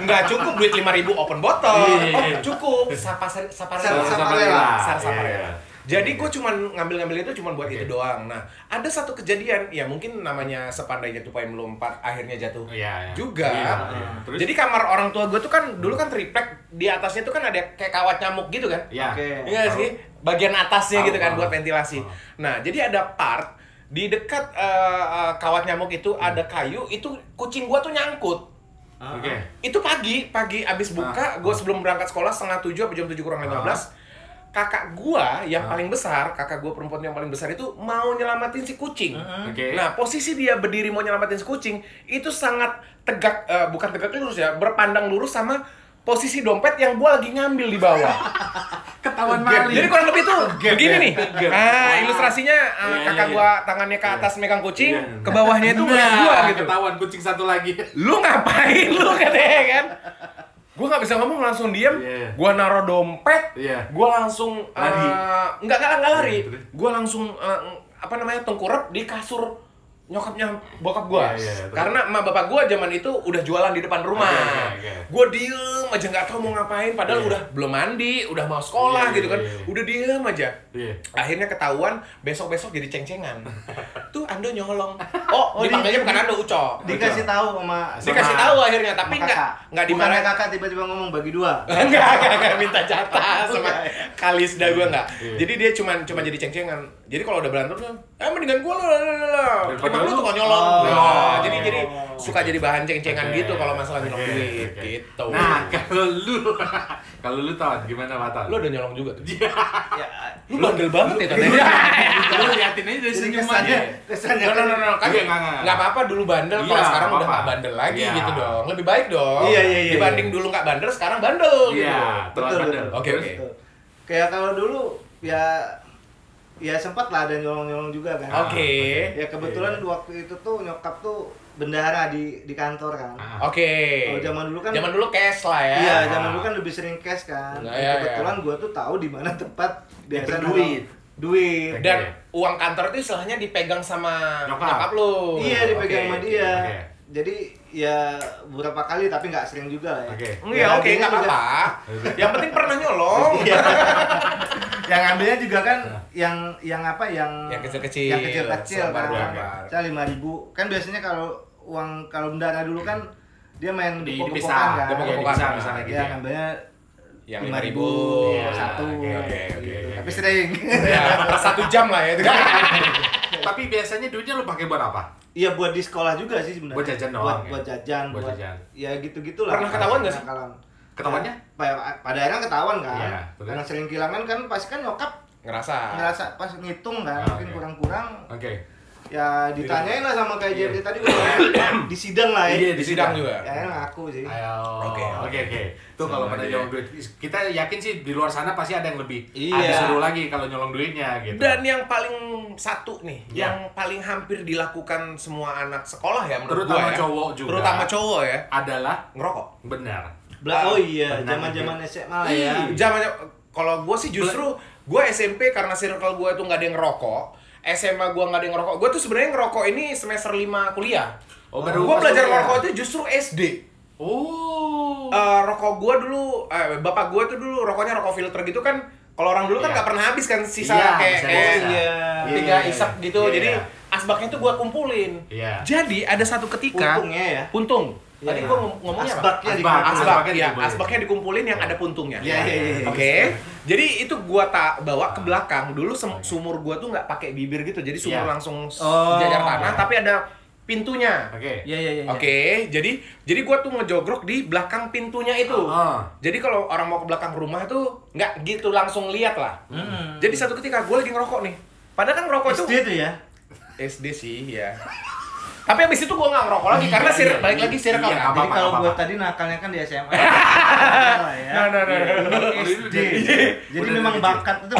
Nggak cukup duit lima ribu open botol. Iya. Oh, cukup. Sapa sapa sapa saparela. Sar Iya, saparela. iya. Jadi gue cuman ngambil-ngambil itu cuman buat Oke. itu doang. Nah, ada satu kejadian ya mungkin namanya sepandainya tupai melompat akhirnya jatuh. Iya, iya. Juga. Iya, iya. Terus Jadi kamar orang tua gue tuh kan dulu kan triplek di atasnya tuh kan ada kayak kawat nyamuk gitu kan. Iya. Oke. Iya sih? Bagian atasnya gitu kan buat ventilasi. Nah, jadi ada part di dekat eh, kawat nyamuk itu Hmm. ada kayu, itu kucing gua tuh nyangkut. Oke. Itu pagi, pagi abis buka, Ah. gue sebelum berangkat sekolah setengah tujuh apa jam tujuh kurang lima belas. Kakak gua yang Ah. paling besar, kakak gua perempuan yang paling besar itu mau nyelamatin si kucing. Oke. Nah, posisi dia berdiri mau nyelamatin si kucing itu sangat tegak, eh, bukan tegak lurus ya, berpandang lurus sama posisi dompet yang gua lagi ngambil di bawah. <laughs> Ketahuan Gap. maling. Jadi kurang lebih tuh begini ya? nih. Gap. Nah, ilustrasinya eh, Iya, iya, kakak iya. gua tangannya ke atas megang kucing, Iya. ke bawahnya itu Nah, gua gitu. Ketahuan kucing satu lagi. Lu ngapain lu <laughs> katanya kan? Gua nggak bisa ngomong langsung diem. Iya. Gua naruh dompet. Iya. Gua langsung Lari. eh, nggak nggak nggak lari. Iya, terus? Gua langsung eh, apa namanya tengkurap di kasur nyokapnya bokap gua. Iya, iya, terus? Karena emak bapak gua zaman itu udah jualan di depan rumah. Oke, oke, oke. Gua diem aja nggak tahu mau ngapain padahal Iya. udah belum mandi, udah mau sekolah Iya, gitu kan. iya, iya. Udah diem aja. Iya. Akhirnya ketahuan besok-besok jadi ceng-cengan. <laughs> Tuh Ando nyolong. Oh, Oh, di- dipanggilnya bukan Ando, Uco. Dikasih tahu sama Dikasih Sama- tahu akhirnya, tapi nggak nggak dimarahin. kakak tiba-tiba ngomong bagi dua. <laughs> enggak, enggak, enggak minta jatah sama. Kalisda gue enggak. Iya. Jadi dia cuma cuma jadi ceng-cengan. Jadi kalau udah berantem tuh, eh mendingan gue lah, lah, lah, lah. Daripada Emang lu tuh nyolong. Oh. Nah, jadi Oh. jadi suka jadi bahan ceng-cengan gitu kalau masalah nyolong duit gitu. Nah, <laughs> kalau lu <laughs> kalau lu tahu gimana Mata? lu udah nyolong juga tuh. <laughs> Ya, Lu bandel banget ya tadi. lu liatin aja dari jadi senyumannya. kesannya, No, no, no. Kan nggak, apa-apa dulu bandel, kalau Iya, sekarang nggak udah nggak bandel lagi Iya. gitu dong. Lebih baik dong. Iya, iya, iya, Dibanding dulu nggak bandel, sekarang bandel gitu. Iya, telat Betul, bandel. Oke, oke. Kayak kalau dulu ya ya sempat lah ada nyolong-nyolong juga kan. Oke. Ya kebetulan waktu itu tuh nyokap tuh bendahara di di kantor kan. Ah. Oke. Kalau zaman dulu kan Zaman dulu cash lah ya. Iya, zaman dulu kan lebih sering cash kan. Nah, Dan iya, kebetulan gua tuh tahu di mana tempat biasa duit. Duit. Dan uang kantor itu istilahnya dipegang sama Nyokap. nyokap, lu. Iya dipegang Oke. sama dia. oke. Jadi ya beberapa kali tapi nggak sering juga lah ya. Oke. Iya, Ya, oke, nggak apa-apa. Yang penting pernah nyolong. <laughs> Iya. yang ambilnya juga kan yang yang apa yang Yang kecil-kecil, yang kecil-kecil kan. Saya lima ribu kan biasanya kalau uang kalau bendara dulu kan dia main Di- pokok-pokokan dipisah, kan. dia pokok-pokokan. dipisah misalnya gitu ya, ya. ngambilnya Yang lima 5.000. ribu Iya, satu oke, oke, gitu. oke, oke, tapi sering ya, satu jam lah ya. itu. <laughs> Tapi biasanya duitnya lu pakai buat apa? Iya buat di sekolah juga sih sebenarnya. Buat jajan doang, Buat, ya? buat jajan, Buat buat, jajan. ya gitu-gitulah. Pernah ketahuan nggak sih? Kenakalan. Ketahuannya? Pa- pada akhirnya ketahuan kan. Iya? Karena sering kehilangan kan pasti kan nyokap Ngerasa. ngerasa pas ngitung kan Ah, mungkin oke. kurang-kurang Oke. Ya ditanyain lah sama kayak Iya. Jerry tadi <coughs> di sidang lah ya. Iya, Di sidang juga. Ya ngaku sih. Ayo. Oke, Oke, oke. Tuh kalau pada nyolong duit, kita yakin sih di luar sana pasti ada yang lebih Iya. ada suruh lagi kalau nyolong duitnya gitu. Dan yang paling satu nih, Ya. yang paling hampir dilakukan semua anak sekolah ya menurut Terutama gua ya. cowok juga. Terutama cowok ya, adalah ngerokok. benar. Bela- oh iya, zaman-zaman SMA lah Iya. ya. Zamannya kalau gue sih justru gue SMP karena circle gue tuh nggak ada yang ngerokok. SMA gue nggak ada yang ngerokok. Gue tuh sebenarnya ngerokok ini semester 5 kuliah. Oh, baru pas belajar ngerokok itu justru SD. Oh. Eh, rokok gue dulu, eh, bapak gue tuh dulu rokoknya rokok filter gitu kan. Kalau orang dulu kan Iya. nggak pernah habis kan sisa Iya, kayak kayak tiga Iya. isap gitu. Iya. Jadi asbaknya tuh gue kumpulin. Iya. Jadi ada satu ketika Untungnya ya. puntung. Tadi Iya. gue ngomongnya apa? Asbaknya Asbak. dikumpulin. asbak Asbaknya ya dikumpulin. asbaknya dikumpulin yang ada puntungnya Iya, iya, iya, iya. oke jadi itu gua tak bawa ke belakang dulu sem- sumur gua tuh nggak pakai bibir gitu jadi sumur Iya. langsung Oh. jajar tanah tapi ada pintunya Oke. Iya iya iya. oke jadi jadi gua tuh ngejogrok di belakang pintunya itu Ah. jadi kalau orang mau ke belakang rumah tuh nggak gitu langsung lihat lah Hmm. jadi satu ketika gua lagi ngerokok nih padahal kan ngerokok itu SD tuh ya. SD sih ya tapi abis itu gua nggak ngerokok lagi karena sir Iya, balik iya. lagi circle Iya, kan. apa-apa, Jadi kalau buat tadi nakalnya kan di SMA. <laughs> Nah, nah, nah, nah. SD. Jadi memang bakat itu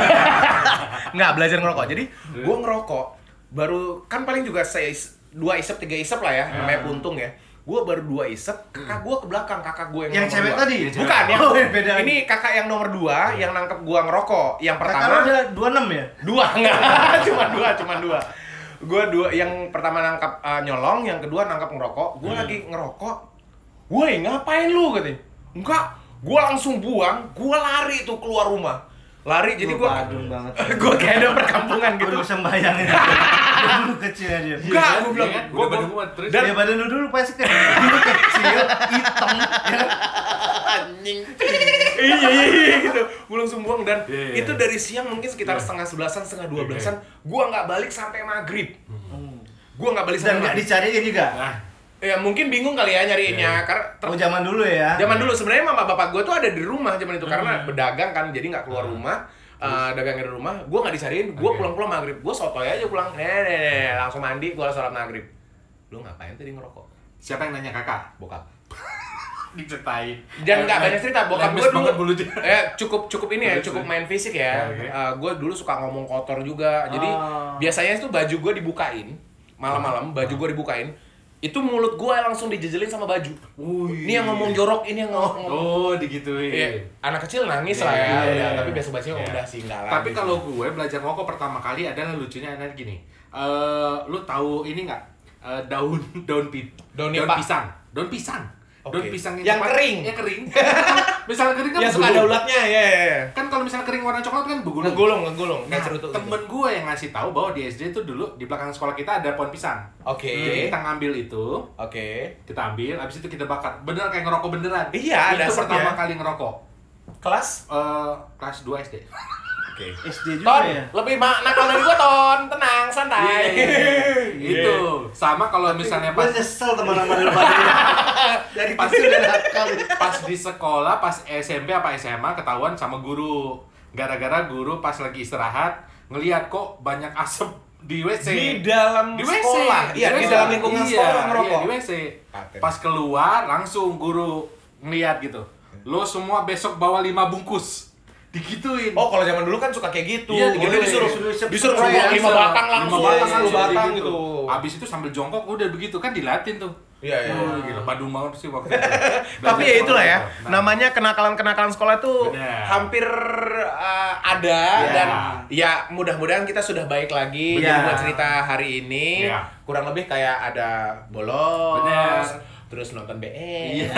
<laughs> nggak belajar ngerokok jadi gue ngerokok baru kan paling juga saya dua isep tiga isep lah ya namanya puntung ya gue baru dua isep kakak gue ke belakang kakak gue yang, yang nomor cewek dua. tadi. bukan yang Oh, yang beda. ini kakak yang nomor dua yang nangkep gue ngerokok yang Kakak pertama ada 26 ya? dua <laughs> enggak cuma dua cuma dua gue dua yang pertama nangkap uh, nyolong yang kedua nangkap ngerokok gue lagi ngerokok woi ngapain lu katanya enggak gue langsung buang gue lari tuh keluar rumah lari jadi Gua gue badung banget. <laughs> gue kayak ada perkampungan Gue gitu udah bisa bayangin. <laughs> Dulu kecil dia. Enggak, gue bilang, Iya kan? gua- Udah gua- badan gua terus. dan- Ya badan lu dulu pasti kan <laughs> dulu kecil, hitam, ya kan? Anjing. Iya iya iya gitu. Gue langsung buang dan Iya, iya, itu iya. dari siang mungkin sekitar setengah sebelasan setengah dua belasan gue nggak balik sampai maghrib. Gue nggak balik Dan sampai nggak dicariin juga. Nah, ya mungkin bingung kali ya nyariinnya Iya. karena ter- Oh zaman dulu ya. zaman dulu. Sebenarnya mama bapak gue tuh ada di rumah zaman itu karena Hmm. berdagang kan jadi nggak keluar rumah. Eh, dagangnya di rumah gue nggak disariin. Gue Oke. pulang-pulang maghrib. Gue sotoy aja pulang. Nih, langsung mandi gue sholat maghrib. Lu ngapain tadi ngerokok? Siapa yang nanya kakak? bokap Diceritain. Dan nggak banyak cerita, bokap gue banget dulu mulutnya. <laughs> eh cukup cukup ini ya, cukup main fisik ya. Ya, oke. gue dulu suka ngomong kotor juga. Jadi Oh. biasanya itu baju gue dibukain malam-malam, baju gue dibukain. Itu mulut gue langsung dijejelin sama baju. Wih. Ini yang ngomong jorok, ini yang ngomong. Oh, digituin. Iya, anak kecil nangis Iya, lah ya, iya, udah. iya. tapi besok besoknya Iya. udah sih enggak lah. Tapi kalau gue belajar ngokok pertama kali adalah lucunya adalah gini. Eh, lu tahu ini nggak? eh, daun <laughs> daun pi, Daun daun pisang, daun pisang. Daun Oke. pisang Yang cepat- kering. Ya kering. <laughs> misalnya kering kan Yang suka ada ulatnya, ya. ya, ya. Kan kalau misalnya kering warna coklat kan bergulung. Ngegulung, ngegulung, Nah, cerutu. gitu. temen gue yang ngasih tahu bahwa di SD itu dulu di belakang sekolah kita ada pohon pisang. Oke. Jadi kita ngambil itu, Oke. kita ambil, habis itu kita bakar. Bener kayak ngerokok beneran. Iya, ada Itu pertama kali ngerokok. Kelas? Eh, kelas 2 SD. Oke. SD Ton, juga ya. lebih ma- nakal dari gua Ton, tenang, santai. Itu. Sama kalau misalnya pas nyesel teman-teman dari Dari <laughs> Pas- pas di sekolah, pas SMP apa SMA ketahuan sama guru. Gara-gara guru pas lagi istirahat ngelihat kok banyak asap di WC. Di dalam di WC. sekolah. Iya, di WC. dalam lingkungan Iya, sekolah ngerokok. Iya, di WC. Pas keluar langsung guru ngeliat gitu. Lo semua besok bawa lima bungkus. Digituin. Oh, kalau zaman dulu kan suka kayak gitu. Iya, Jadi digituin. disuruh Disuruh disuruh disuruh ngomong lima Bisa. batang langsung, Lima batang sepuluh langsung, batang kayak gitu. Habis itu sambil jongkok udah begitu kan dilatin tuh. Iya, iya. Oh, gila, Badung banget sih waktu itu. <laughs> Tapi ya itulah ya. Nah, namanya kenakalan-kenakalan sekolah tuh Benar. hampir uh, ada Ya. dan ya mudah-mudahan kita sudah baik lagi. Jadi Benar. buat cerita hari ini Ya. kurang lebih kayak ada bolos, Benar. Terus nonton BE. Iya.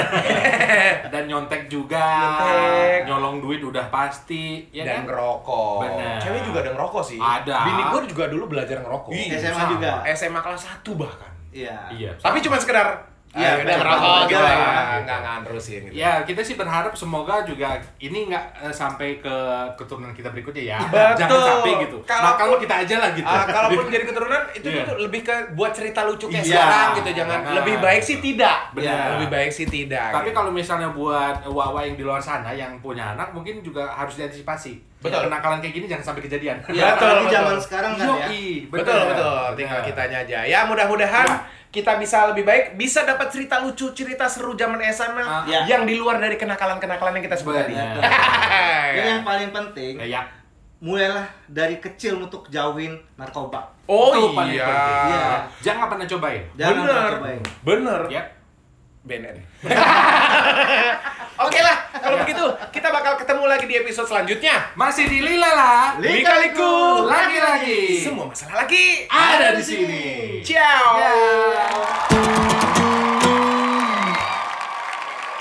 <laughs> Dan nyontek juga. Nyontek. Nyolong duit udah pasti, ya dan kan? ngerokok. Benar. Cewek juga ada ngerokok sih. Ada. Bini gue juga dulu belajar ngerokok. Ih, SMA sama. juga. SMA kelas 1 bahkan. Iya. Iya. Tapi cuma sekedar Iya, ya, udah betul. ngerokok gitu Betul. ya. Enggak enggak gitu. Ya, kita sih berharap semoga juga ini nggak eh, sampai ke keturunan kita berikutnya ya. Betul. Jangan sampai gitu. Kalau- Nah, kalau kita aja lah gitu. Ah, kalaupun jadi keturunan <laughs> itu Iya. tuh lebih ke buat cerita lucu kayak Iya. sekarang gitu jangan Benar. lebih baik sih tidak Benar. Ya, lebih baik sih tidak Tapi gitu. kalau misalnya buat wawa yang di luar sana yang punya anak mungkin juga harus diantisipasi. Betul. Kenakalan kayak gini jangan sampai kejadian. Iya, Betul, betul. zaman sekarang kan ya. Betul betul tinggal kitanya aja ya mudah-mudahan Ya. Kita bisa lebih baik bisa dapat cerita lucu cerita seru zaman SMA Ah. Ya. yang di luar dari kenakalan-kenakalan yang kita sebut tadi Benar. <laughs> Dan yang paling penting, Ya, ya. mulailah dari kecil untuk jauhin narkoba. oh Itu iya. Iya. Jangan pernah cobain. Jangan bener pernah cobain. bener Ya. BNN <laughs> Oke lah, kalau begitu kita bakal ketemu lagi di episode selanjutnya. Masih di Lila lah. Lika-liku. Lagi-lagi. Semua masalah lagi Ada di sini. Ciao. Ya.